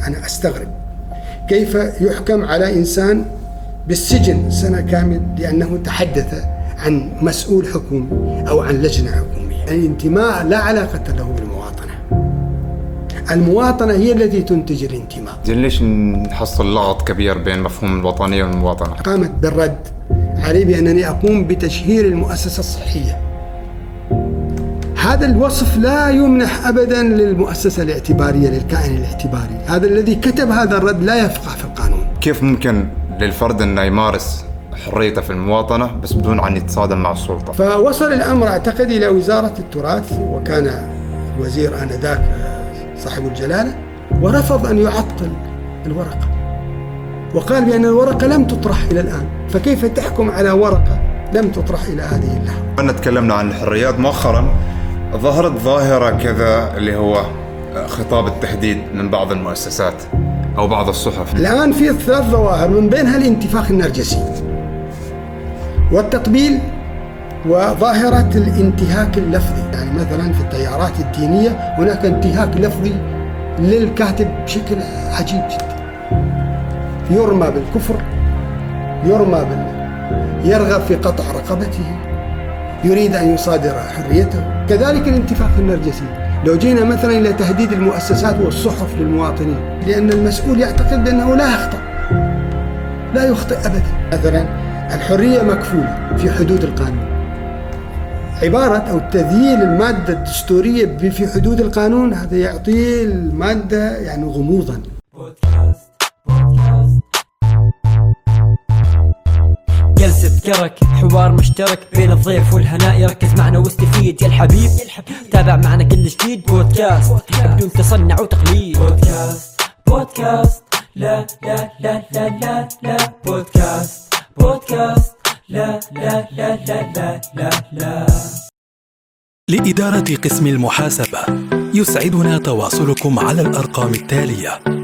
يعني أنا أستغرب. كيف يحكم على إنسان بالسجن سنة كامل لأنه تحدث عن مسؤول حكومي أو عن لجنة حكومية؟ الانتماء لا علاقة له بالمواطنة. المواطنة هي التي تنتج الانتماء. زين ليش نحصل لغط كبير بين مفهوم الوطنية والمواطنة؟ قامت بالرد علي بأنني أقوم بتشهير المؤسسة الصحية. هذا الوصف لا يمنح ابدا للمؤسسة الاعتبارية للكائن الاعتباري، هذا الذي كتب هذا الرد لا يفقه في القانون. كيف ممكن للفرد انه يمارس حريته في المواطنة بس بدون أن يتصادم مع السلطة؟ فوصل الأمر أعتقد إلى وزارة التراث وكان الوزير آنذاك صاحب الجلالة ورفض أن يعطل الورقة. وقال بأن الورقة لم تطرح إلى الآن، فكيف تحكم على ورقة لم تطرح إلى هذه اللحظة؟ أنا تكلمنا عن الحريات مؤخرا ظهرت ظاهرة كذا اللي هو خطاب التهديد من بعض المؤسسات أو بعض الصحف. الآن في ثلاث ظواهر من بينها الانتفاخ النرجسي والتقبيل وظاهرة الانتهاك اللفظي. يعني مثلا في التيارات الدينية هناك انتهاك لفظي للكاتب بشكل عجيب جدا. يرمى بالكفر يرمى بال يرغب في قطع رقبته. يريد أن يصادر حريته. كذلك الانتفاخ النرجسي. لو جينا مثلا إلى تهديد المؤسسات والصحف للمواطنين لأن المسؤول يعتقد بأنه لا يخطأ. لا يخطئ أبدا. مثلا الحرية مكفولة في حدود القانون. عبارة أو تذييل المادة الدستورية في حدود القانون هذا يعطي المادة يعني غموضا. جلسة كرك. حوار مشترك بين الضيف والهناء. ركز معنا واستفيد. يا الحبيب تابع معنا كل جديد. بودكاست بدون تصنع وتقليد. بودكاست بودكاست لا لا لا لا لا لا. بودكاست بودكاست لا لا لا لا لا لا لا. لإدارة قسم المحاسبة يسعدنا تواصلكم على الأرقام التالية.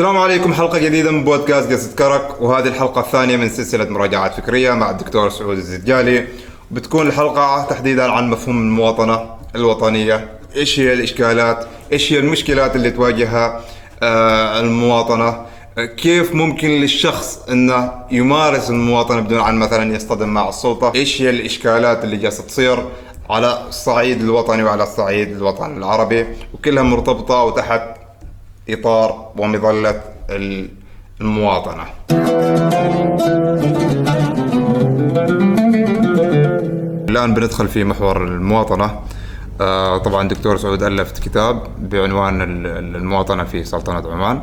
السلام عليكم. حلقة جديدة من بودكاست قصة كرك وهذه الحلقة الثانية من سلسلة مراجعات فكرية مع الدكتور سعود الزدجالي وبتكون الحلقة تحديدا عن مفهوم المواطنة الوطنية. إيش هي الإشكالات؟ إيش هي المشكلات اللي تواجهها آه، المواطنة؟ آه، كيف ممكن للشخص إنه يمارس المواطنة بدون أن مثلا يصطدم مع السلطة؟ إيش هي الإشكالات اللي جالسة تصير على الصعيد الوطني وعلى الصعيد الوطني العربي؟ وكلها مرتبطة وتحت إطار ومظلة المواطنة. الآن بندخل في محور المواطنة. آه، طبعا دكتور سعود الف كتاب بعنوان المواطنة في سلطنة عمان.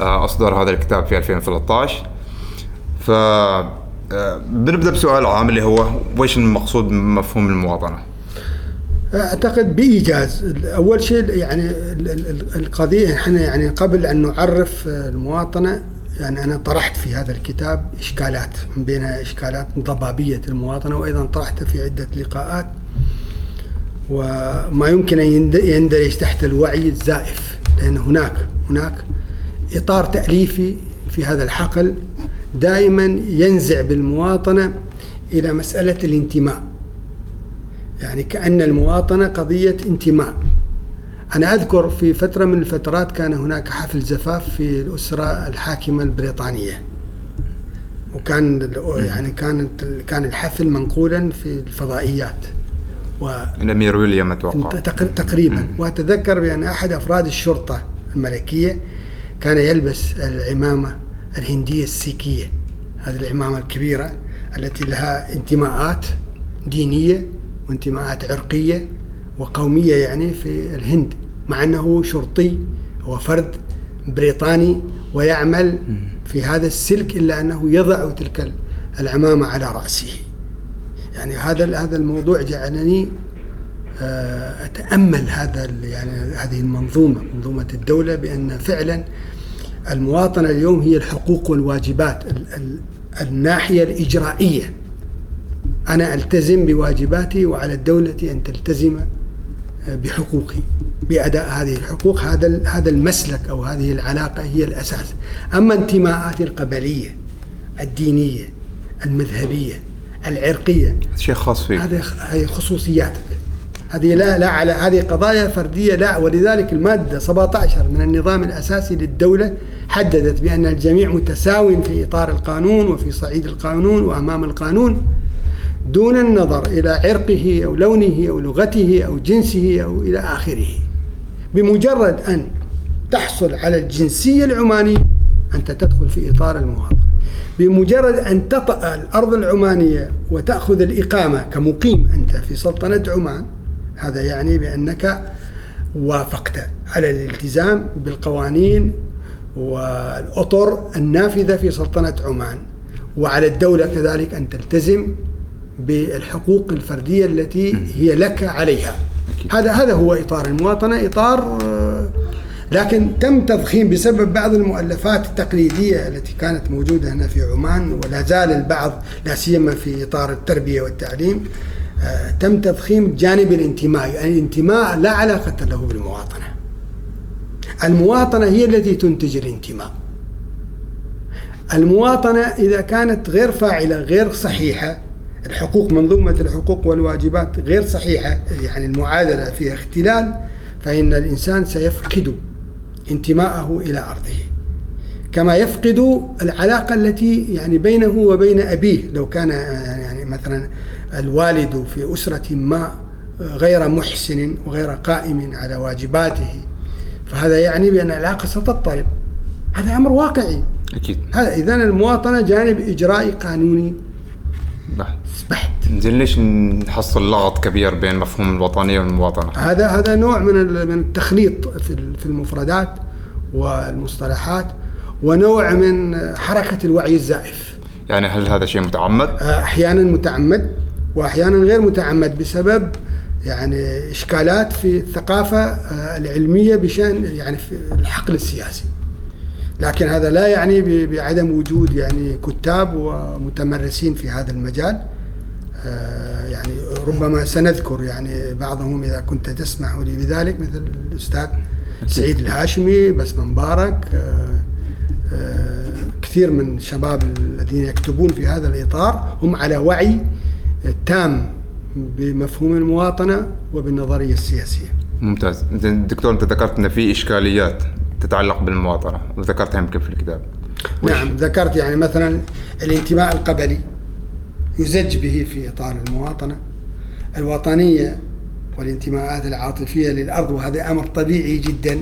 آه، أصدر هذا الكتاب في 2013. ف آه، بنبدأ بسؤال عام اللي هو وش المقصود بمفهوم المواطنة؟ أعتقد بإيجاز. أول شيء يعني القضية إحنا يعني قبل أن نعرف المواطنة يعني أنا طرحت في هذا الكتاب إشكالات من بينها إشكالات ضبابية المواطنة وأيضا طرحت في عدة لقاءات. وما يمكن أن يندرج تحت الوعي الزائف لأن هناك هناك إطار تأليفي في هذا الحقل دائما ينزع بالمواطنة إلى مسألة الانتماء. يعني كأن المواطنة قضية انتماء. أنا أذكر في فترة من الفترات كان هناك حفل زفاف في الأسرة الحاكمة البريطانية. وكان يعني كانت كان الحفل منقولا في الفضائيات. و الأمير ويليام أتوقع. تقريبا. وأتذكر بأن أحد أفراد الشرطة الملكية كان يلبس العمامة الهندية السيكية. هذه العمامة الكبيرة التي لها انتماءات دينية وانتماءات عرقية وقومية يعني في الهند مع أنه شرطي هو فرد بريطاني ويعمل في هذا السلك إلا أنه يضع تلك العمامة على رأسه. يعني هذا هذا الموضوع جعلني آه، أتأمل هذا يعني هذه المنظومة منظومة الدولة بأن فعلا المواطنة اليوم هي الحقوق والواجبات الناحية الإجرائية. أنا ألتزم بواجباتي وعلى الدولة أن تلتزم بحقوقي بأداء هذه الحقوق. هذا هذا المسلك أو هذه العلاقة هي الأساس. أما انتماءاتي القبلية الدينية المذهبية العرقية شيء خاص فيك. هذه هذه خصوصياتك. هذه لا لا على هذه قضايا فردية لا. ولذلك المادة 17 من النظام الأساسي للدولة حددت بأن الجميع متساو في إطار القانون وفي صعيد القانون وأمام القانون. دون النظر إلى عرقه أو لونه أو لغته أو جنسه أو إلى آخره. بمجرد أن تحصل على الجنسية العمانية أنت تدخل في إطار المواطن. بمجرد أن تطأ الأرض العمانية وتأخذ الإقامة كمقيم أنت في سلطنة عمان هذا يعني بأنك وافقت على الالتزام بالقوانين والأطر النافذة في سلطنة عمان. وعلى الدولة كذلك أن تلتزم بالحقوق الفردية التي هي لك عليها. هذا هذا هو إطار المواطنة إطار آه، لكن تم تضخيم بسبب بعض المؤلفات التقليدية التي كانت موجودة هنا في عمان ولا زال البعض لا سيما في إطار التربية والتعليم آه، تم تضخيم جانب الانتماء يعني الانتماء لا علاقة له بالمواطنة. المواطنة هي التي تنتج الانتماء. المواطنة إذا كانت غير فاعلة غير صحيحة الحقوق منظومة الحقوق والواجبات غير صحيحة يعني المعادلة فيها اختلال فإن الإنسان سيفقد انتماءه إلى أرضه. كما يفقد العلاقة التي يعني بينه وبين أبيه لو كان يعني مثلا الوالد في أسرة ما غير محسن وغير قائم على واجباته فهذا يعني بأن العلاقة ستضطرب. هذا أمر واقعي. أكيد. هذا اذا المواطنة جانب اجرائي قانوني. بحت بحت زين ليش نحصل لغط كبير بين مفهوم الوطنية والمواطنة؟ هذا هذا نوع من من التخليط في في المفردات والمصطلحات ونوع من حركة الوعي الزائف يعني هل هذا شيء متعمد؟ أحيانا متعمد واحيانا غير متعمد بسبب يعني إشكالات في الثقافة آه، العلمية بشأن يعني في الحقل السياسي لكن هذا لا يعني بعدم وجود يعني كتاب ومتمرسين في هذا المجال آه، يعني ربما سنذكر يعني بعضهم إذا كنت تسمح لي بذلك مثل الأستاذ سعيد الهاشمي بسمة مبارك آه، آه، كثير من الشباب الذين يكتبون في هذا الإطار هم على وعي تام بمفهوم المواطنة وبالنظرية السياسية. ممتاز. دكتور أنت ذكرت إن في إشكاليات تتعلق بالمواطنة وذكرتها يمكن في الكتاب. نعم ذكرت يعني مثلا الانتماء القبلي. يزج به في إطار المواطنة الوطنية والانتماءات العاطفية للأرض وهذا أمر طبيعي جدا.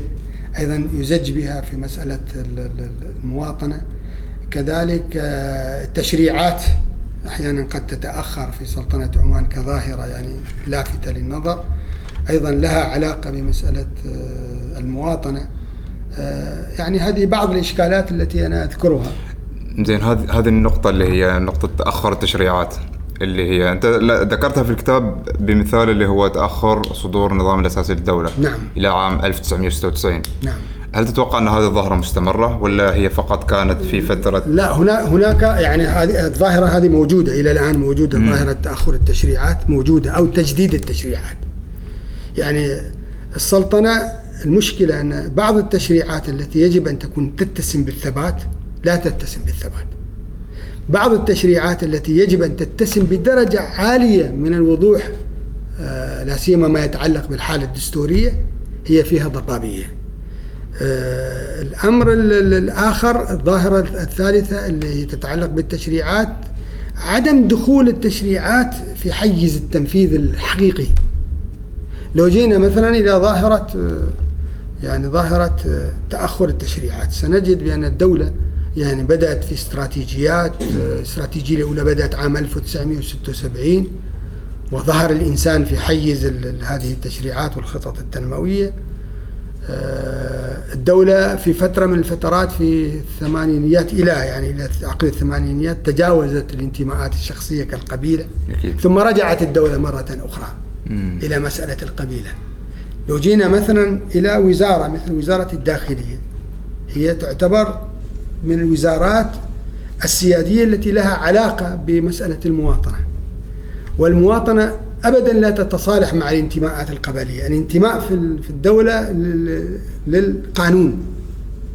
أيضا يزج بها في مسألة ال- ال- المواطنة. كذلك آه، التشريعات أحيانا قد تتأخر في سلطنة عمان كظاهرة يعني لافته للنظر. أيضا لها علاقة بمسألة آه، المواطنة. آه، يعني هذه بعض الإشكالات التي أنا أذكرها. زين هذه هذه النقطة اللي هي نقطة تأخر التشريعات اللي هي أنت لا- ذكرتها في الكتاب بمثال اللي هو تأخر صدور النظام الأساسي للدولة نعم. إلى عام 1996 نعم. هل تتوقع أن هذه الظاهرة مستمرة ولا هي فقط كانت في فترة؟ لا هنا هناك يعني هذه الظاهرة هذه موجودة إلى الآن موجودة ظاهرة تأخر التشريعات موجودة أو تجديد التشريعات. يعني السلطنة المشكلة أن بعض التشريعات التي يجب أن تكون تتسم بالثبات لا تتسم بالثبات. بعض التشريعات التي يجب أن تتسم بدرجة عالية من الوضوح آه، لا سيما ما يتعلق بالحالة الدستورية هي فيها ضبابيه آه، الأمر ال- ال- الآخر الظاهرة الثالثة اللي تتعلق بالتشريعات عدم دخول التشريعات في حيز التنفيذ الحقيقي. لو جينا مثلا إلى ظاهرة آه، يعني ظاهرة آه، تأخر التشريعات سنجد بأن الدولة يعني بدأت في استراتيجيات آه، الاستراتيجيه الأولى بدأت عام 1976 وظهر الإنسان في حيز هذه التشريعات والخطط التنموية. آه، الدولة في فترة من الفترات في الثمانينيات إلى يعني إلى عقد الثمانينيات تجاوزت الانتماءات الشخصية كالقبيلة. ثم رجعت الدولة مرة أخرى إلى مسألة القبيلة. لو جينا مثلا إلى وزارة مثل وزارة الداخلية هي تعتبر من الوزارات السيادية التي لها علاقة بمسألة المواطنة والمواطنة ابدا لا تتصالح مع الانتماءات القبلية، الانتماء في ال- في الدولة لل- للقانون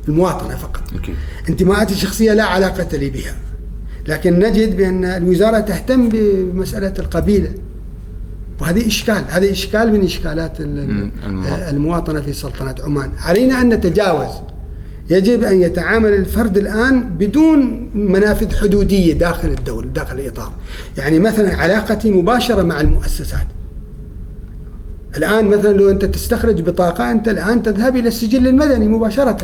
المواطنة فقط. أكيد انتماءاتي الشخصية لا علاقة لي بها. لكن نجد بأن الوزارة تهتم بمسألة القبيلة. وهذه إشكال، هذه إشكال من مم، المواطنة. المواطنة في سلطنة عمان، علينا أن نتجاوز يجب أن يتعامل الفرد الآن بدون منافذ حدودية داخل الدولة داخل الإطار. يعني مثلا علاقتي مباشرة مع المؤسسات. الآن مثلا لو أنت تستخرج بطاقة أنت الآن تذهب إلى السجل المدني مباشرة.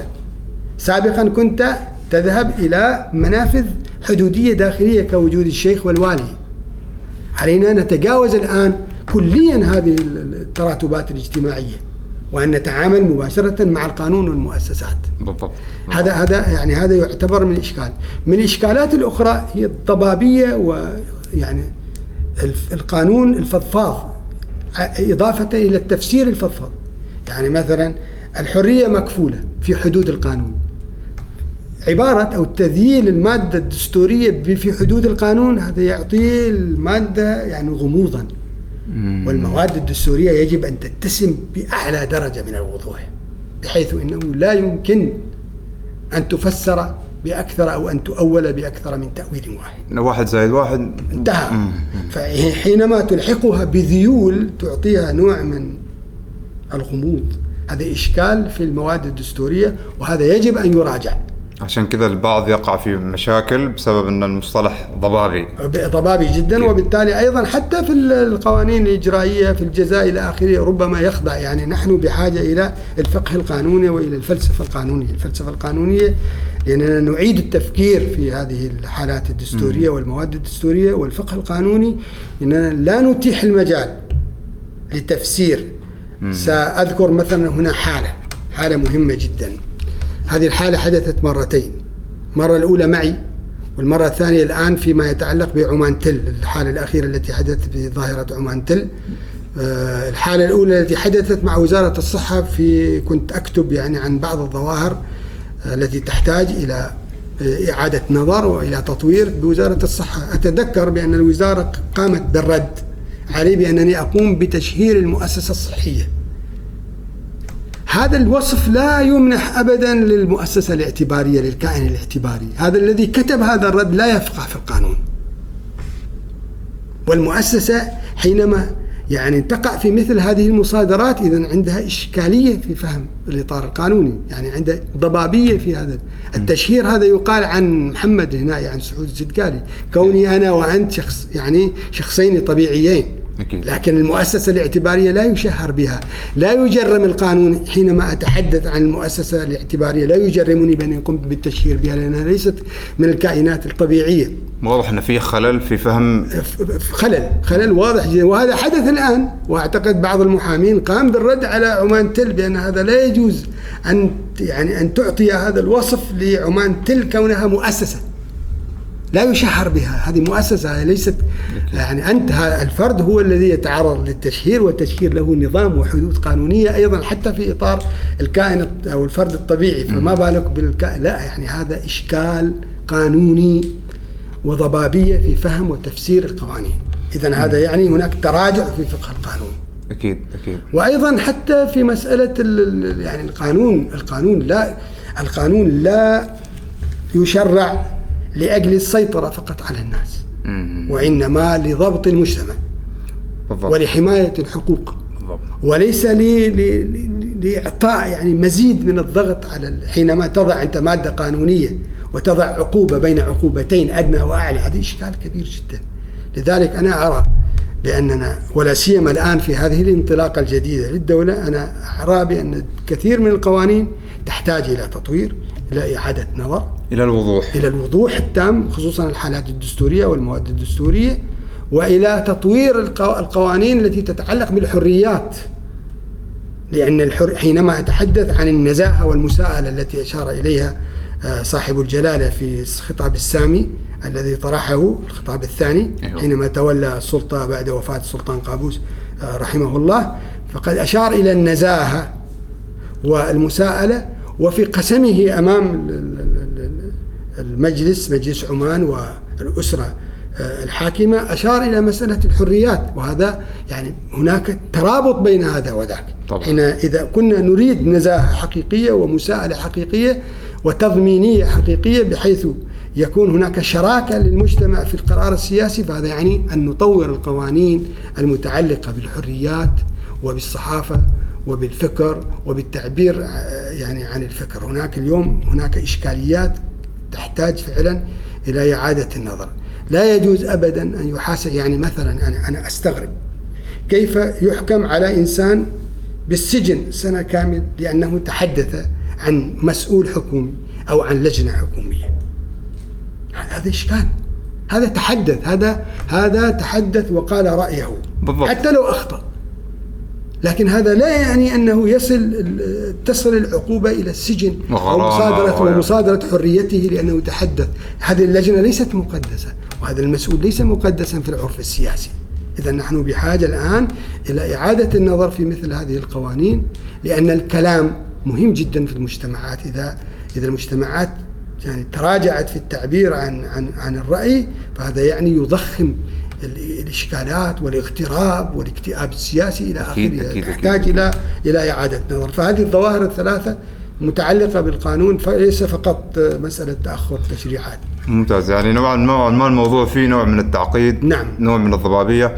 سابقا كنت تذهب إلى منافذ حدودية داخلية كوجود الشيخ والوالي. علينا أن نتجاوز الآن كليا هذه التراتبات الاجتماعية وأن نتعامل مباشرة مع القانون والمؤسسات. بالضبط. هذا هذا يعني هذا يعتبر من إشكال. من الإشكالات الأخرى هي الضبابية ويعني القانون الفضفاض إضافة إلى التفسير الفضفاض. يعني مثلا الحرية مكفولة في حدود القانون. عبارة أو تذييل المادة الدستورية في حدود القانون هذا يعطي المادة يعني غموضا. والمواد الدستورية يجب أن تتسم بأعلى درجة من الوضوح بحيث أنه لا يمكن أن تفسر بأكثر أو أن تؤول بأكثر من تأويل واحد. واحد زائد واحد انتهى. فحينما تلحقها بذيول تعطيها نوع من الغموض هذا إشكال في المواد الدستورية وهذا يجب أن يراجع. عشان كذا البعض يقع في مشاكل بسبب إن المصطلح ضبابي. ضبابي جدا وبالتالي أيضا حتى في القوانين الإجرائية في الجزاء إلى اخره ربما يخضع. يعني نحن بحاجة إلى الفقه القانوني وإلى الفلسفة القانونية، الفلسفة القانونية لاننا نعيد التفكير في هذه الحالات الدستورية والمواد الدستورية والفقه القانوني. اننا لا نتيح المجال لتفسير. سأذكر مثلا هنا حالة حالة مهمة جدا. هذه الحالة حدثت مرتين. المرة الأولى معي والمرة الثانية الآن فيما يتعلق بعمان تل الحالة الأخيرة التي حدثت في ظاهرة عمان تل آه، الحالة الأولى التي حدثت مع وزارة الصحة في كنت أكتب يعني عن بعض الظواهر آه، التي تحتاج إلى آه، إعادة نظر وإلى تطوير بوزارة الصحة. أتذكر بأن الوزارة قامت بالرد علي بأنني أقوم بتشهير المؤسسة الصحية. هذا الوصف لا يمنح ابدا للمؤسسة الاعتبارية للكائن الاعتباري، هذا الذي كتب هذا الرد لا يفقه في القانون. والمؤسسة حينما يعني تقع في مثل هذه المصادرات اذا عندها إشكالية في فهم الإطار القانوني، يعني عندها ضبابية في هذا التشهير هذا يقال عن محمد هنا عن سعود الزدقالي، كوني أنا وأنت شخص يعني شخصين طبيعيين. أكيد. لكن المؤسسة الاعتبارية لا يشهر بها. لا يجرم القانون حينما أتحدث عن المؤسسة الاعتبارية. لا يجرمني بأن قمت بالتشهير بها لأنها ليست من الكائنات الطبيعية. واضح إن في خلل في فهم خلل خلل واضح جدا. وهذا حدث الآن وأعتقد بعض المحامين قام بالرد على عمان تل بأن هذا لا يجوز أن يعني أن تعطي هذا الوصف لعمان تل كونها مؤسسة. لا يشهر بها. هذه مؤسسة ليست يعني أنت الفرد هو الذي يتعرض للتشهير والتشهير له نظام وحدود قانونية أيضا حتى في إطار الكائن أو الفرد الطبيعي. فما بالك بالكائن لا يعني هذا إشكال قانوني وضبابية في فهم وتفسير القوانين. إذا هذا يعني هناك تراجع في فقه القانون. أكيد أكيد. وأيضا حتى في ال- يعني القانون القانون لا القانون لا يشرع لأجل السيطرة فقط على الناس. وإنما لضبط المجتمع. بالضبط. ولحماية الحقوق. بالضبط. وليس ل- ل- ل- لإعطاء يعني مزيد من الضغط على حينما تضع أنت مادة قانونية وتضع عقوبة بين عقوبتين أدنى وأعلى. هذا إشكال كبير جدا. لذلك أنا أرى بأننا ولا سيما الآن في هذه الانطلاقة الجديدة للدولة أنا أرى بأن كثير من القوانين تحتاج إلى تطوير. إلى إعادة نظر. إلى الوضوح. إلى الوضوح التام خصوصا الحالات الدستورية والمواد الدستورية وإلى تطوير القو- القوانين التي تتعلق بالحريات. لأن الحر حينما أتحدث عن النزاهة والمساءلة التي أشار إليها آه، صاحب الجلالة في الخطاب السامي الذي طرحه الخطاب الثاني أيوه. حينما تولى السلطة بعد وفاة السلطان قابوس آه، رحمه الله فقد أشار إلى النزاهة والمساءلة وفي قسمه ال- المجلس مجلس عمان والأسرة آه، الحاكمة أشار إلى مسألة الحريات وهذا يعني هناك ترابط بين هذا وذاك طبعا. حين إذا كنا نريد نزاهة حقيقية ومساءلة حقيقية وتضمينية حقيقية بحيث يكون هناك شراكة للمجتمع في القرار السياسي فهذا يعني أن نطور القوانين المتعلقة بالحريات وبالصحافة وبالفكر وبالتعبير آه، يعني عن الفكر. هناك اليوم هناك إشكاليات تحتاج فعلا إلى إعادة النظر. لا يجوز أبدا أن يحاسب يعني مثلا أنا, أنا أستغرب كيف يحكم على إنسان بالسجن سنة كامل لأنه تحدث عن مسؤول حكومي أو عن لجنة حكومية. هذا إشكال. هذا تحدث هذا هذا تحدث وقال رأيه. بالضبط. حتى لو أخطأ. لكن هذا لا يعني أنه يصل تصل العقوبة إلى السجن وغرامة ومصادره و- ومصادرة حريته لأنه تحدث هذه اللجنة ليست مقدسة وهذا المسؤول ليس مقدسا في العرف السياسي. اذا نحن بحاجة الآن إلى إعادة النظر في مثل هذه القوانين لأن الكلام مهم جدا في المجتمعات. اذا إذا المجتمعات يعني تراجعت في التعبير عن عن عن الرأي فهذا يعني يضخم ال- الإشكالات والاغتراب والاكتئاب السياسي آخره. أكيد، تحتاج. إلى إلى إعادة نظر. فهذه الظواهر الثلاثة متعلقة بالقانون فليس فقط مسألة تأخر تشريعات ممتاز. يعني نوعا ما الموضوع فيه نوع من التعقيد نعم. نوع من الضبابية.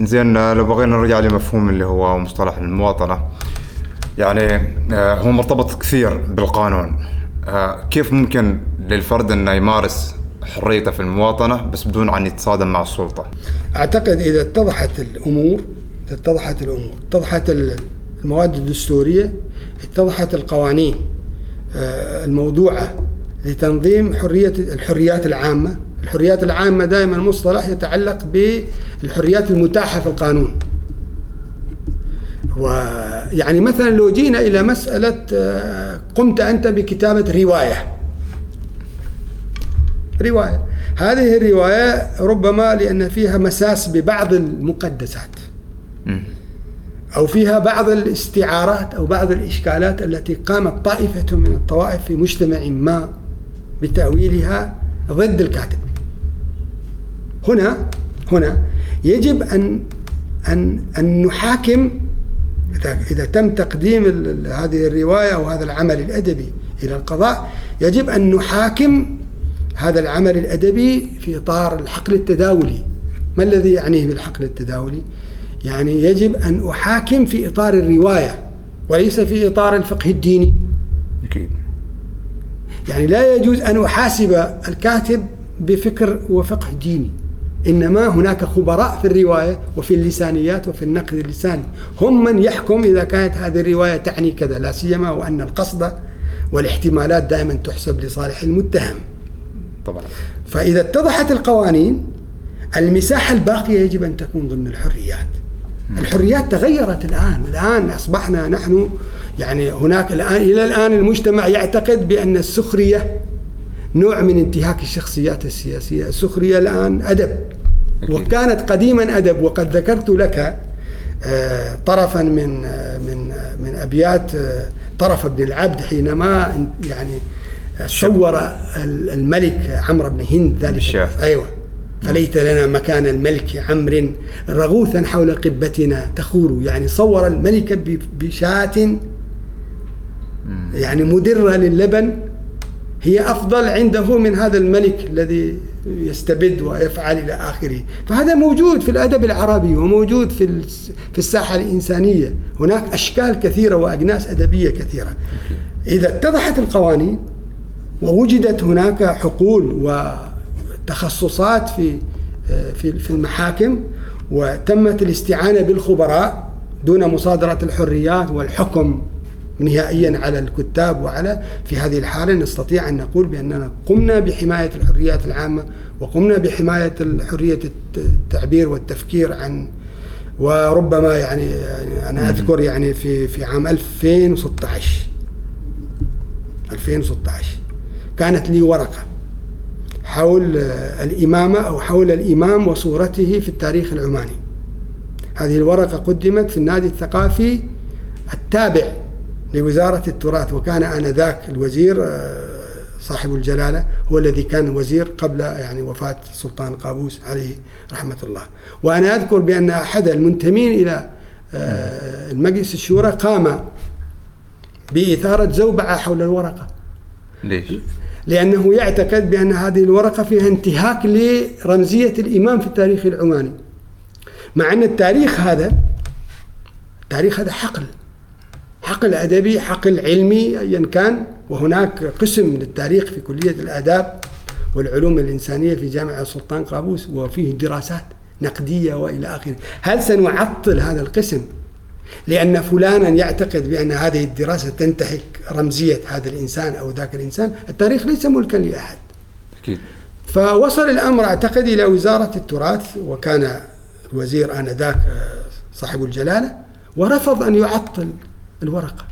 زين لو بغينا نرجع لمفهوم اللي هو مصطلح المواطنة. يعني آه، هو مرتبط كثير بالقانون. آه، كيف ممكن للفرد إنه يمارس حريته في المواطنة بس بدون ان يتصادم مع السلطة. أعتقد إذا اتضحت الأمور إذا اتضحت الأمور اتضحت ال- المواد الدستورية اتضحت القوانين آه، الموضوعه لتنظيم حرية الحريات العامة. الحريات العامة دائما مصطلح يتعلق بالحريات المتاحة في القانون. ويعني مثلا لو جينا إلى مسألة آه، قمت أنت بكتابة رواية. رواية. هذه الرواية ربما لأن فيها مساس ببعض المقدسات. أو فيها بعض الاستعارات أو بعض الإشكالات التي قامت طائفة من الطوائف في مجتمع ما بتأويلها ضد الكاتب. هنا هنا يجب أن أن أن نحاكم. إذا إذا تم تقديم هذه الرواية أو هذا العمل الأدبي إلى القضاء يجب أن نحاكم هذا العمل الأدبي في إطار الحقل التداولي. ما الذي يعنيه بالحقل التداولي؟ يعني يجب أن أحاكم في إطار الرواية وليس في إطار الفقه الديني. أكيد. يعني لا يجوز أن أحاسب الكاتب بفكر وفقه ديني. إنما هناك خبراء في الرواية وفي اللسانيات وفي النقد اللساني. هم من يحكم إذا كانت هذه الرواية تعني كذا لا سيما وأن القصد والاحتمالات دائما تحسب لصالح المتهم. طبعا. فإذا اتضحت القوانين المساحة الباقية يجب أن تكون ضمن الحريات. الحريات تغيرت الآن. الآن أصبحنا نحن يعني هناك الآن إلى الآن المجتمع يعتقد بأن السخرية نوع من انتهاك الشخصيات السياسية. السخرية الآن أدب. وكانت قديما أدب. وقد ذكرت لك آه، طرفا من آه، من آه، من أبيات آه، طرف بن العبد حينما يعني صور ال- الملك عمرو بن هند ذلك بالشاه. أيوه. فليت لنا مكان الملك عمرو رغوثا حول قبتنا تخور. يعني صور الملك بشاة. يعني مدرة للبن. هي أفضل عنده من هذا الملك الذي يستبد ويفعل إلى آخره. فهذا موجود في الأدب العربي وموجود في في الساحة الإنسانية. هناك أشكال كثيرة وأجناس أدبية كثيرة. إذا اتضحت القوانين ووجدت هناك حقول وتخصصات في في في المحاكم وتمت الاستعانة بالخبراء دون مصادرة الحريات والحكم نهائيا على الكتاب وعلى في هذه الحالة نستطيع أن نقول بأننا قمنا بحماية الحريات العامة وقمنا بحماية حريه التعبير والتفكير عن وربما يعني يعني أنا أذكر يعني في في عام 2016 2016 كانت لي ورقة حول الإمامة أو حول الإمام وصورته في التاريخ العماني. هذه الورقة قدمت في النادي الثقافي التابع لوزارة التراث وكان آنذاك الوزير آه، صاحب الجلالة هو الذي كان وزير قبل يعني وفاة السلطان قابوس عليه رحمة الله. وأنا أذكر بأن أحد المنتمين إلى آه، المجلس الشورى قام بإثارة زوبعة حول الورقة. ليش؟ لأنه يعتقد بأن هذه الورقة فيها انتهاك لرمزية الإمام في التاريخ العماني. مع أن التاريخ هذا التاريخ هذا حقل. حقل أدبي حقل علمي أيا كان. وهناك قسم للتاريخ في كلية الآداب والعلوم الإنسانية في جامعة السلطان قابوس وفيه دراسات نقدية وإلى آخره. هل سنعطل هذا القسم لأن فلانا يعتقد بأن هذه الدراسة تنتهك رمزية هذا الإنسان أو ذاك الإنسان التاريخ ليس ملكا لأحد. أكيد. فوصل الأمر أعتقد إلى وزارة التراث وكان الوزير آنذاك آه، صاحب الجلالة ورفض أن يعطل الورقة.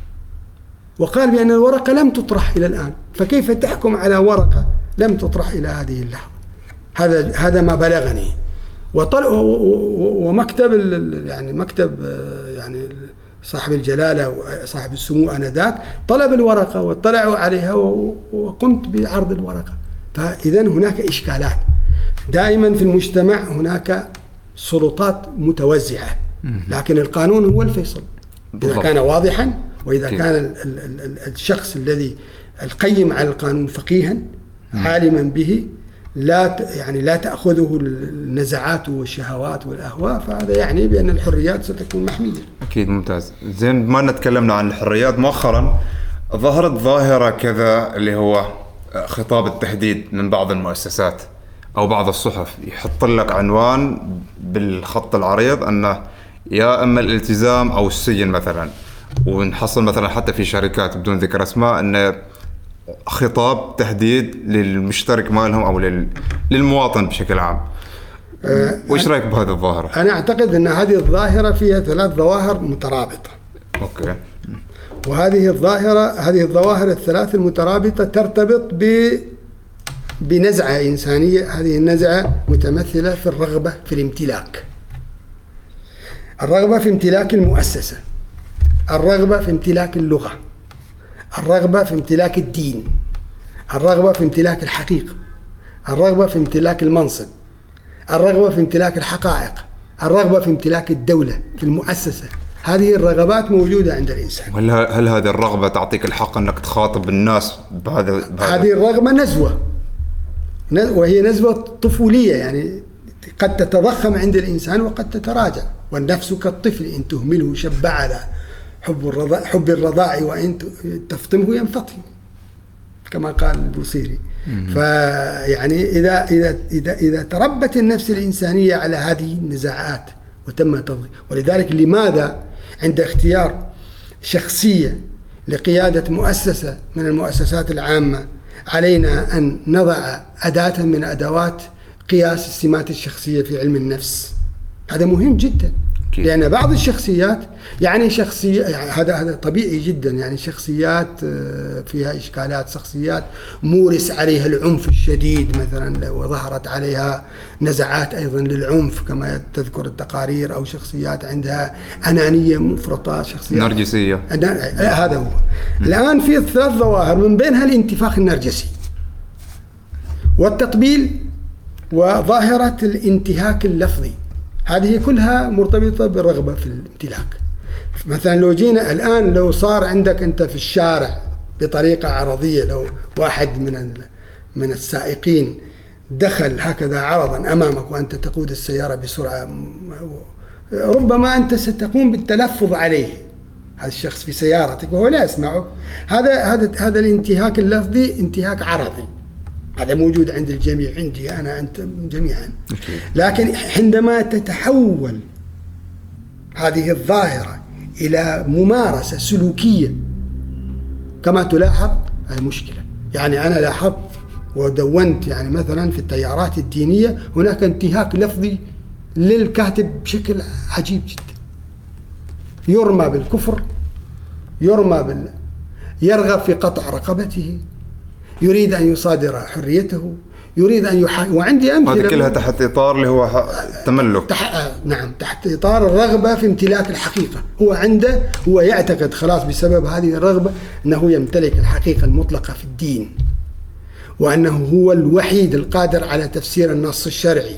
وقال بأن الورقة لم تطرح إلى الآن. فكيف تحكم على ورقة لم تطرح إلى هذه اللحظة؟ هذا هذا ما بلغني. وطل و- و- ومكتب يعني مكتب آه، يعني صاحب الجلالة وصاحب السمو انذاك طلب الورقة واطلعوا عليها وقمت بعرض الورقة. فاذا هناك إشكالات. دائما في المجتمع هناك سلطات متوزعة. لكن القانون هو الفيصل. إذا بالضبط. كان واضحا أكيد. كان ال- ال- ال- ال- الشخص الذي القيم على القانون فقيها عالما به لا يعني لا تأخذه النزعات والشهوات والأهواء فهذا يعني بأن الحريات ستكون محمية. أكيد ممتاز زين بما ان تكلمنا عن الحريات مؤخرا ظهرت ظاهرة كذا اللي هو خطاب التهديد من بعض المؤسسات أو بعض الصحف يحط لك عنوان بالخط العريض أنه يا أما الالتزام أو السجن مثلا ونحصل مثلا حتى في شركات بدون ذكر أسماء انه خطاب تهديد للمشترك مالهم أو لل... للمواطن بشكل عام. وش رأيك بهذه الظاهرة؟ أنا أعتقد أن هذه الظاهرة فيها ثلاث ظواهر مترابطة. أوكي وهذه الظاهرة هذه الظواهر الثلاث المترابطة ترتبط ب بنزعة إنسانية هذه النزعة متمثلة في الرغبة في الامتلاك الرغبة في امتلاك المؤسسة الرغبة في امتلاك اللغة الرغبة في امتلاك الدين الرغبة في امتلاك الحقيقة الرغبة في امتلاك المنصب الرغبة في امتلاك الحقائق الرغبة في امتلاك الدولة في المؤسسة. هذه الرغبات موجودة عند الإنسان. هل هل هذه الرغبة تعطيك الحق أنك تخاطب الناس بهذا بهذا هذه الرغبة نزوة وهي نزوة طفولية يعني قد تتضخم عند الإنسان وقد تتراجع. والنفس كالطفل إن تهمله شب على. حب الرضاع حب الرضاع وإن ت- تفطمه ينفطم كما قال البوصيري. فيعني إذا إذا إذا إذا تربت النفس الإنسانية على هذه النزاعات وتم تضييع ولذلك لماذا عند اختيار شخصية لقيادة مؤسسة من المؤسسات العامة علينا أن نضع أداة من أدوات قياس السمات الشخصية في علم النفس؟ هذا مهم جدا. أكيد. لأن بعض الشخصيات يعني شخصية يعني هذا هذا طبيعي جدا يعني شخصيات آه، فيها إشكالات شخصيات مورس عليها العنف الشديد مثلا وظهرت عليها نزعات أيضا للعنف كما تذكر التقارير أو شخصيات عندها أنانية مفرطة شخصيات نرجسية. أنا- هذا هو. الآن في ثلاث ظواهر من بينها الانتفاخ النرجسي والتطبيل وظاهرة الانتهاك اللفظي. هذه كلها مرتبطة بالرغبة في الامتلاك. مثلا لو جينا الآن لو صار عندك أنت في الشارع بطريقة عرضية لو واحد من من السائقين دخل هكذا عرضا أمامك وأنت تقود السيارة بسرعة ربما أنت ستقوم بالتلفظ عليه. هذا الشخص في سيارتك وهو لا يسمعك. هذا هذا هذا الانتهاك اللفظي انتهاك عرضي. هذا موجود عند الجميع عندي أنا أنت جميعا. لكن عندما تتحول هذه الظاهرة إلى ممارسة سلوكية كما تلاحظ هذه مشكلة. يعني أنا لاحظت ودونت يعني مثلا في التيارات الدينية هناك انتهاك لفظي للكاتب بشكل عجيب جدا. يرمى بالكفر يرمى بال يرغب في قطع رقبته يريد أن يصادر حريته يريد أن يحا... وعندي أمثلة هذه كلها تحت إطار اللي هو التملك تح... آه، نعم تحت إطار الرغبة في امتلاك الحقيقة. هو عنده هو يعتقد خلاص بسبب هذه الرغبة أنه يمتلك الحقيقة المطلقة في الدين وأنه هو الوحيد القادر على تفسير النص الشرعي.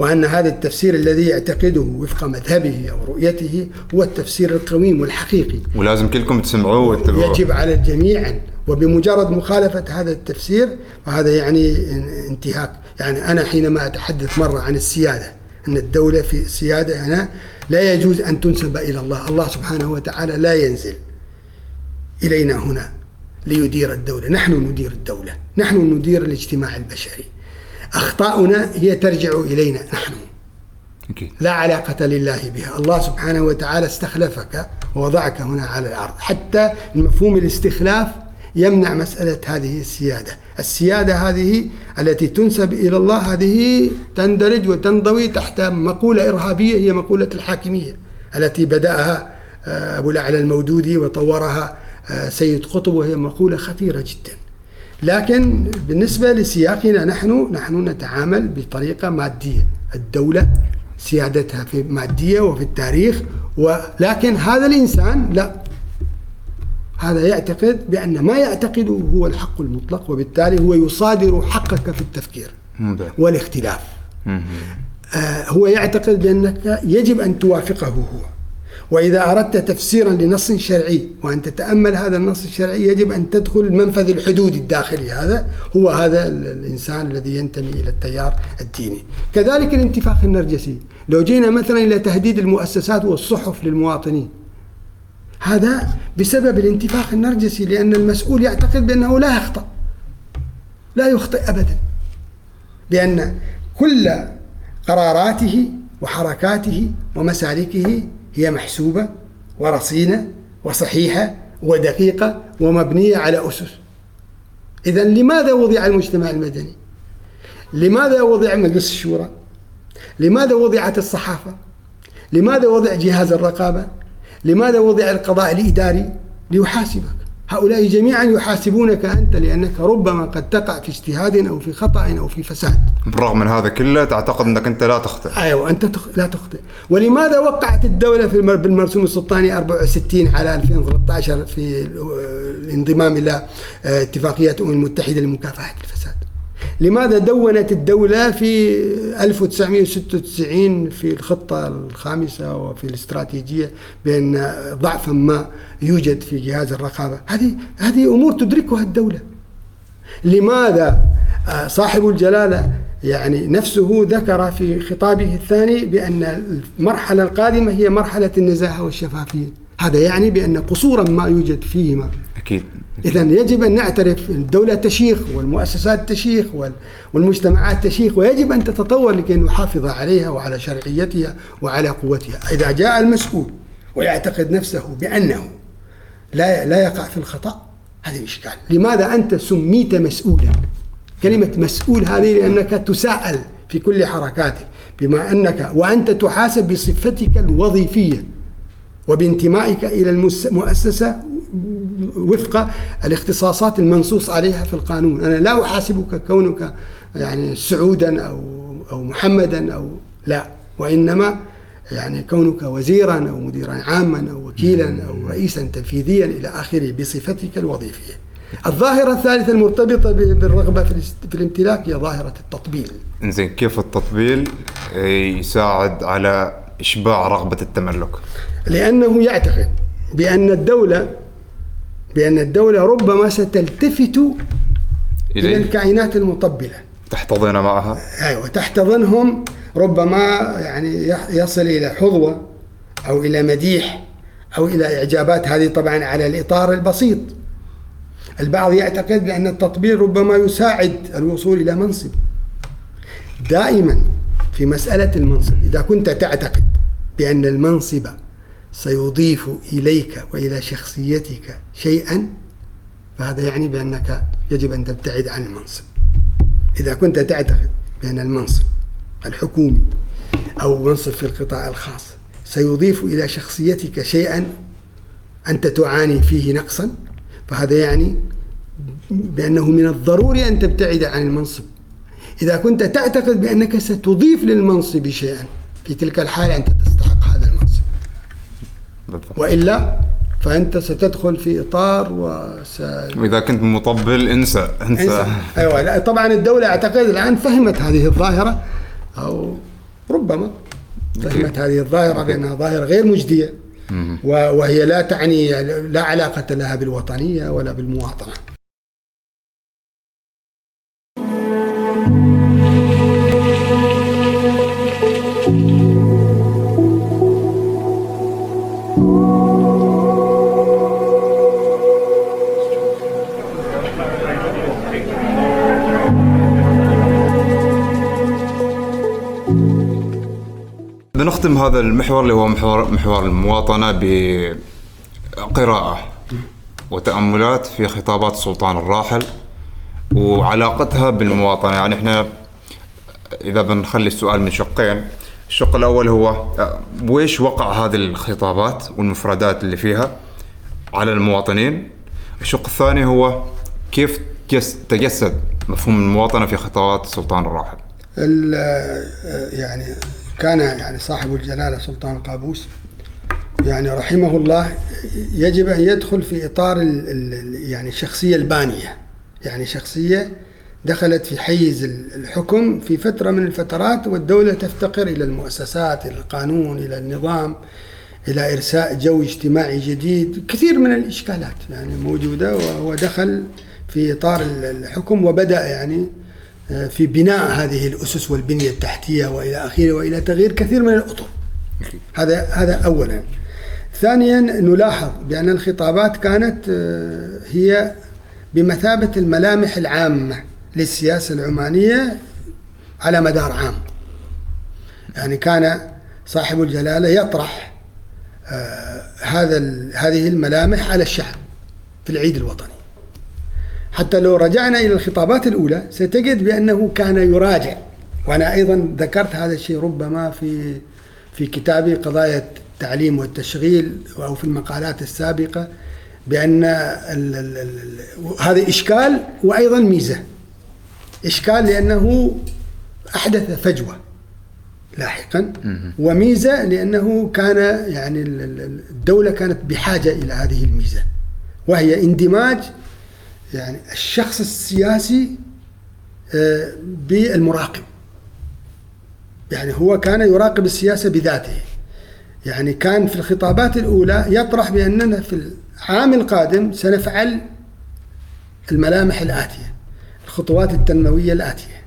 وأن هذا التفسير الذي يعتقده وفق مذهبه أو رؤيته هو التفسير القويم والحقيقي. ولازم كلكم تسمعوه وتتبعوه يجب على الجميع وبمجرد مخالفة هذا التفسير فهذا يعني انتهاك. يعني أنا حينما أتحدث مرة عن السيادة أن الدولة في سيادة هنا لا يجوز أن تنسب إلى الله. الله سبحانه وتعالى لا ينزل إلينا هنا ليدير الدولة. نحن ندير الدولة. نحن ندير الاجتماع البشري. أخطاؤنا هي ترجع إلينا نحن. لا علاقة لله بها. الله سبحانه وتعالى استخلفك ووضعك هنا على الأرض. حتى مفهوم الاستخلاف يمنع مسألة هذه السيادة. السيادة هذه التي تنسب إلى الله هذه تندرج وتنضوي تحت مقولة إرهابية هي مقولة الحاكمية التي بدأها آه، أبو الأعلى المودودي وطورها آه، سيد قطب وهي مقولة خطيرة جدا. لكن بالنسبة لسياقنا نحن نحن نتعامل بطريقة مادية. الدولة سيادتها في مادية وفي التاريخ ولكن هذا الإنسان لا. هذا يعتقد بأن ما يعتقده هو الحق المطلق وبالتالي هو يصادر حقك في التفكير والاختلاف. آه، هو يعتقد بأنك يجب أن توافقه هو. وإذا أردت تفسيرا لنص شرعي وأن تتأمل هذا النص الشرعي يجب أن تدخل المنفذ الحدودي الداخلي. هذا هو هذا ال- الإنسان الذي ينتمي إلى التيار الديني. كذلك الانتفاخ النرجسي. لو جينا مثلا إلى تهديد المؤسسات والصحف للمواطنين هذا بسبب الانتفاخ النرجسي لأن المسؤول يعتقد بأنه لا يخطأ لا يخطئ أبدا. بأن كل قراراته وحركاته ومسالكه هي محسوبة ورصينة وصحيحة ودقيقة ومبنية على أسس إذا لماذا وضع المجتمع المدني؟ لماذا وضع مجلس الشورى؟ لماذا وضعت الصحافة؟ لماذا وضع جهاز الرقابة؟ لماذا وضع القضاء الإداري؟ ليحاسبك هؤلاء جميعا يحاسبونك أنت لأنك ربما قد تقع في اجتهاد أو في خطأ أو في فساد. بالرغم من هذا كله تعتقد أنك أنت لا تخطئ. أيوه أنت تخ... لا تخطئ. ولماذا وقعت الدولة في المر... بالمرسوم السلطاني 64 على 2013 في ال- الانضمام إلى آه، اتفاقية الامم المتحدة لمكافحة الفساد؟ لماذا دونت الدولة في 1996 في الخطة الخامسة وفي الاستراتيجية بأن ضعفا ما يوجد في جهاز الرقابة؟ هذه هذه أمور تدركها الدولة. لماذا آه، صاحب الجلالة يعني نفسه ذكر في خطابه الثاني بأن المرحلة القادمة هي مرحلة النزاهة والشفافية. هذا يعني بأن قصورا ما يوجد فيهما. أكيد. إذا يجب أن نعترف الدولة تشيخ والمؤسسات تشيخ وال- والمجتمعات تشيخ ويجب أن تتطور لكي نحافظ عليها وعلى شرعيتها وعلى قوتها. إذا جاء المسؤول ويعتقد نفسه بأنه لا لا يقع في الخطأ هذه إشكال. لماذا أنت سميت مسؤولا؟ كلمة مسؤول هذه لأنك تساءل في كل حركاتك بما أنك وأنت تحاسب بصفتك الوظيفية وبانتمائك إلى المؤسسة وفق الاختصاصات المنصوص عليها في القانون. أنا لا أحاسبك كونك يعني سعودا أو أو محمدا أو لا. وإنما يعني كونك وزيرا أو مديرا عاما أو وكيلا أو رئيسا تنفيذيا إلى آخره بصفتك الوظيفية. الظاهرة الثالثة المرتبطة بالرغبة في الامتلاك هي ظاهرة التطبيل. إنزين كيف التطبيل؟ آه، يساعد على إشباع رغبة التملك. لأنه يعتقد بأن الدولة بأن الدولة ربما ستلتفت إلى إليه. الكائنات المطبلة. تحتضن معها. أيوة تحتضنهم ربما يعني يصل إلى حظوة أو إلى مديح أو إلى إعجابات. هذه طبعا على الإطار البسيط. البعض يعتقد بأن التطبيل ربما يساعد الوصول إلى منصب. دائما في مسألة المنصب إذا كنت تعتقد بأن المنصب سيضيف إليك وإلى شخصيتك شيئا فهذا يعني بأنك يجب أن تبتعد عن المنصب. إذا كنت تعتقد بأن المنصب الحكومي أو منصب في القطاع الخاص سيضيف إلى شخصيتك شيئا أنت تعاني فيه نقصا فهذا يعني بأنه من الضروري أن تبتعد عن المنصب. إذا كنت تعتقد بأنك ستضيف للمنصب شيئا في تلك الحالة أنت بالضبط. وإلا فأنت ستدخل في إطار وس وإذا كنت مطبل انسى انسى, انسى. أيوه لا طبعا الدولة أعتقد الآن فهمت هذه الظاهرة أو ربما فهمت هذه الظاهرة بأنها ظاهرة غير مجدية. وهي لا تعني لا علاقة لها بالوطنية ولا بالمواطنة. بنختم هذا المحور اللي هو محور محور المواطنة بقراءة وتأملات في خطابات السلطان الراحل وعلاقتها بالمواطنة. يعني إحنا إذا بنخلي السؤال من شقين الشق الأول هو ويش وقع هذه الخطابات والمفردات اللي فيها على المواطنين؟ الشق الثاني هو كيف جس- تجسد مفهوم المواطنة في خطابات السلطان الراحل؟ ال- يعني كان يعني صاحب الجلالة سلطان قابوس يعني رحمه الله يجب أن يدخل في إطار ال- ال- يعني الشخصيه البانية يعني شخصية دخلت في حيز ال- الحكم في فترة من الفترات والدولة تفتقر إلى المؤسسات إلى القانون إلى النظام إلى إرساء جو اجتماعي جديد كثير من الإشكالات يعني موجودة وهو دخل في إطار ال- الحكم وبدأ يعني في بناء هذه الأسس والبنية التحتية وإلى آخره وإلى تغيير كثير من الأطر. هذا هذا اولا. ثانيا نلاحظ بأن الخطابات كانت آه، هي بمثابة الملامح العامة للسياسة العمانية على مدار عام. يعني كان صاحب الجلالة يطرح آه، هذا هذه الملامح على الشعب في العيد الوطني. حتى لو رجعنا إلى الخطابات الأولى ستجد بأنه كان يراجع. وأنا أيضا ذكرت هذا الشيء ربما في في كتابي قضايا التعليم والتشغيل أو في المقالات السابقة بأن ال ال ال هذا إشكال وأيضا ميزة. إشكال لأنه أحدث فجوة لاحقا وميزة لأنه كان يعني ال- ال- الدولة كانت بحاجة إلى هذه الميزة وهي اندماج يعني الشخص السياسي آه، بالمراقب. يعني هو كان يراقب السياسة بذاته. يعني كان في الخطابات الأولى يطرح بأننا في العام القادم سنفعل الملامح الآتية الخطوات التنموية الآتية.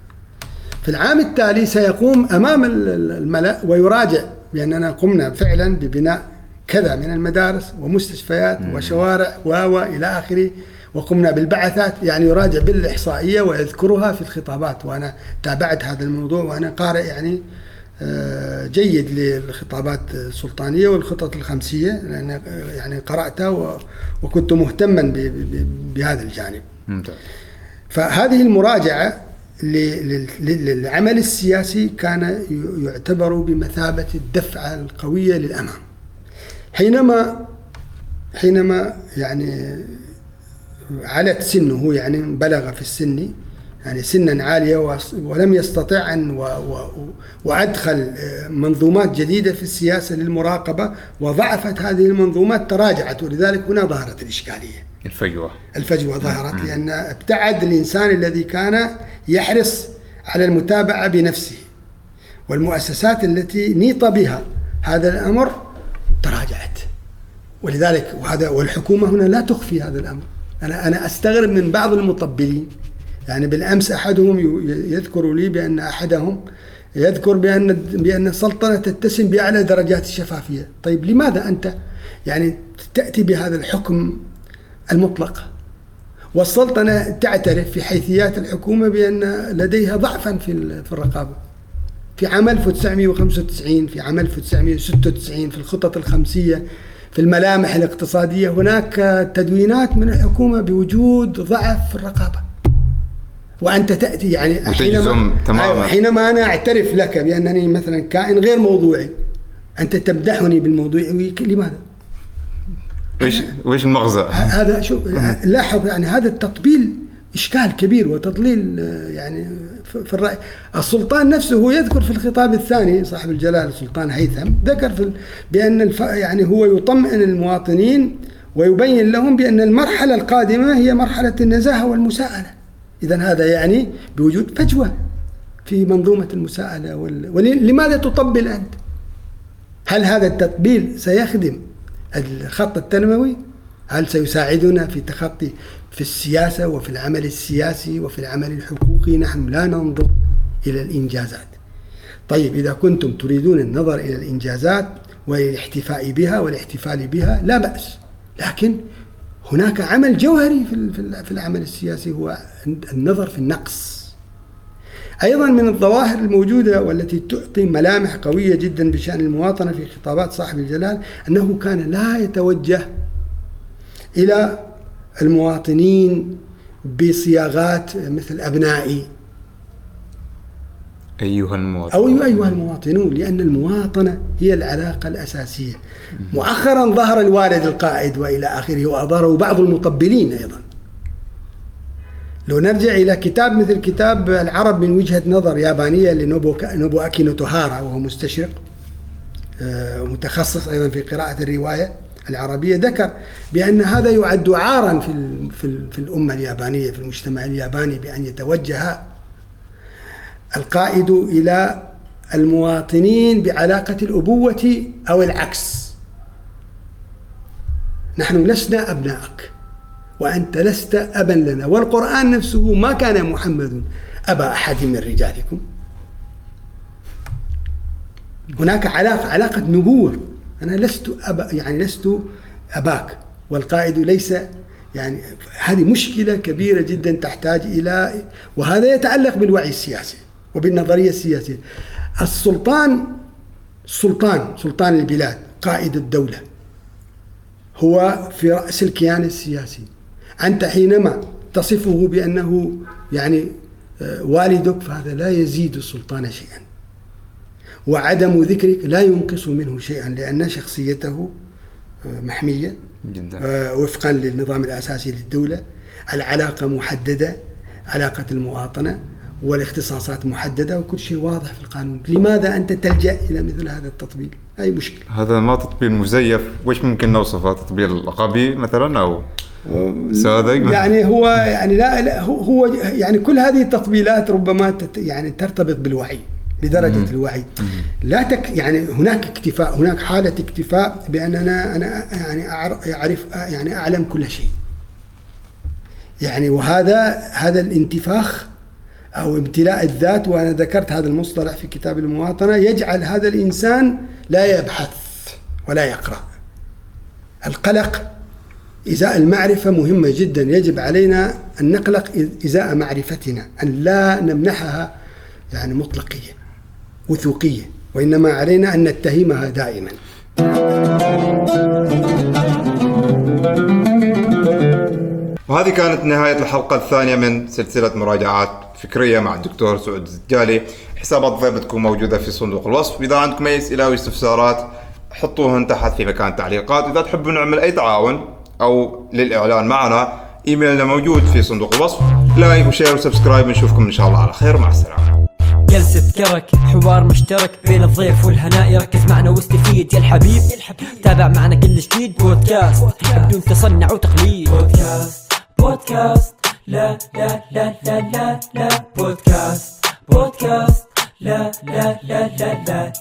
في العام التالي سيقوم أمام ال- ال- الملأ ويراجع بأننا قمنا فعلا ببناء كذا من المدارس ومستشفيات وشوارع و و إلى آخره. وقمنا بالبعثات يعني يراجع بالإحصائية ويذكرها في الخطابات. وأنا تابعت هذا الموضوع وأنا قارئ يعني آه، جيد للخطابات السلطانية والخطط الخمسية لأن يعني قرأتها وكنت مهتما بهذا الجانب. ممتاز. فهذه المراجعة للعمل السياسي كان يعتبر بمثابة الدفعة القوية للأمام. حينما حينما يعني علت سنه يعني بلغ في السن يعني سنا عالية ولم يستطع أن و و وأدخل آه، منظومات جديدة في السياسة للمراقبة وضعفت هذه المنظومات تراجعت ولذلك هنا ظهرت الإشكالية. الفجوة. الفجوة ظهرت لأن ابتعد الإنسان الذي كان يحرص على المتابعة بنفسه والمؤسسات التي نيط بها هذا الأمر تراجعت. ولذلك وهذا والحكومة هنا لا تخفي هذا الأمر. أنا أنا أستغرب من بعض المطبلين. يعني بالأمس أحدهم ي- يذكر لي بأن أحدهم يذكر بأن بأن السلطنة تتسم بأعلى درجات الشفافية. طيب لماذا أنت يعني تأتي بهذا الحكم المطلق؟ والسلطنة تعترف في حيثيات الحكومة بأن لديها ضعفا في في الرقابة. في عام 1995 في عام 1996 في الخطط الخمسية في الملامح الاقتصادية هناك تدوينات من الحكومة بوجود ضعف في الرقابة وأنت تأتي يعني وتجزم تماماً. أيوة، حينما أنا أعترف لك بأنني مثلا كائن غير موضوعي أنت تمدحني بالموضوعي لماذا؟ وش وش المغزى؟ هذا شوف لاحظ يعني هذا التطبيل إشكال كبير وتضليل يعني في الرأي السلطان نفسه هو يذكر في الخطاب الثاني صاحب الجلاله السلطان هيثم ذكر في بأن الف يعني هو يطمئن المواطنين ويبين لهم بأن المرحلة القادمة هي مرحلة النزاهة والمساءلة إذا هذا يعني بوجود فجوة في منظومة المساءلة وال... ولماذا تطبل أنت؟ هل هذا التطبيل سيخدم الخط التنموي؟ هل سيساعدنا في تخطي في السياسة وفي العمل السياسي وفي العمل الحقوقي؟ نحن لا ننظر إلى الإنجازات. طيب إذا كنتم تريدون النظر إلى الإنجازات والاحتفاء بها والاحتفال بها لا بأس. لكن هناك عمل جوهري في العمل السياسي هو النظر في النقص. أيضا من الظواهر الموجودة والتي تعطي ملامح قوية جدا بشأن المواطنة في خطابات صاحب الجلال أنه كان لا يتوجه إلى المواطنين بصياغات مثل أبنائي. أيها المواطن. أو أيها المواطنون لأن المواطنة هي العلاقة الأساسية. مؤخرا ظهر الوالد القائد وإلى آخره وأظهره بعض المطبلين أيضا. لو نرجع إلى كتاب مثل كتاب العرب من وجهة نظر يابانية لنوبو أكي نوتوهارا وهو مستشرق آه، متخصص أيضا في قراءة الرواية. العربية ذكر بأن هذا يعد عارا في, في الأمة اليابانية في المجتمع الياباني بأن يتوجه القائد إلى المواطنين بعلاقة الأبوة أو العكس. نحن لسنا أبنائك وأنت لست أبا لنا والقرآن نفسه ما كان محمد أبا أحد من رجالكم. هناك علاقة علاقة نبوة. أنا لست أبا يعني لست أباك والقائد ليس يعني هذه مشكلة كبيرة جدا تحتاج إلى وهذا يتعلق بالوعي السياسي وبالنظرية السياسية. السلطان سلطان سلطان البلاد قائد الدولة هو في رأس الكيان السياسي. أنت حينما تصفه بأنه يعني آه، والدك فهذا لا يزيد السلطان شيئا. وعدم ذكرك لا ينقص منه شيئا لأن شخصيته آه، محمية جدا. آه، وفقا للنظام الأساسي للدولة العلاقة محددة علاقة المواطنة والاختصاصات محددة وكل شيء واضح في القانون. لماذا أنت تلجأ إلى مثل هذا التطبيق؟ أي مشكلة؟ هذا ما تطبيل مزيف. وش ممكن نوصفه؟ تطبيل غبي مثلا أو صادق يعني هو يعني لا, لا هو يعني كل هذه التطبيلات ربما يعني ترتبط بالوعي. بدرجة مم. الوعي. لا تك يعني هناك اكتفاء هناك حالة اكتفاء بأننا أنا يعني أعرف يعني أعلم كل شيء. يعني وهذا هذا الانتفاخ أو امتلاء الذات وأنا ذكرت هذا المصطلح في كتاب المواطنة يجعل هذا الإنسان لا يبحث ولا يقرأ. القلق إزاء المعرفة مهمة جدا. يجب علينا أن نقلق إزاء معرفتنا أن لا نمنحها يعني مطلقية وثوقية وإنما علينا أن نتهمها دائما. وهذه كانت نهاية الحلقة الثانية من سلسلة مراجعات فكرية مع الدكتور سعود الزدجالي. حسابات ضيف بتكون موجودة في صندوق الوصف. إذا عندكم أي أسئلة أو استفسارات حطوهن تحت في مكان التعليقات إذا تحبون نعمل أي تعاون أو للإعلان معنا إيميلنا موجود في صندوق الوصف. like و share و subscribe. نشوفكم إن شاء الله على خير. مع السلامة. جلسة كرك حوار مشترك بين الضيف والهناء يركز معنا واستفيد. يا الحبيب تابع معنا كل جديد. بودكاست بدون تصنع وتقليد. بودكاست. بودكاست. لا لا لا لا لا لا. بودكاست. بودكاست. لا لا لا لا لا.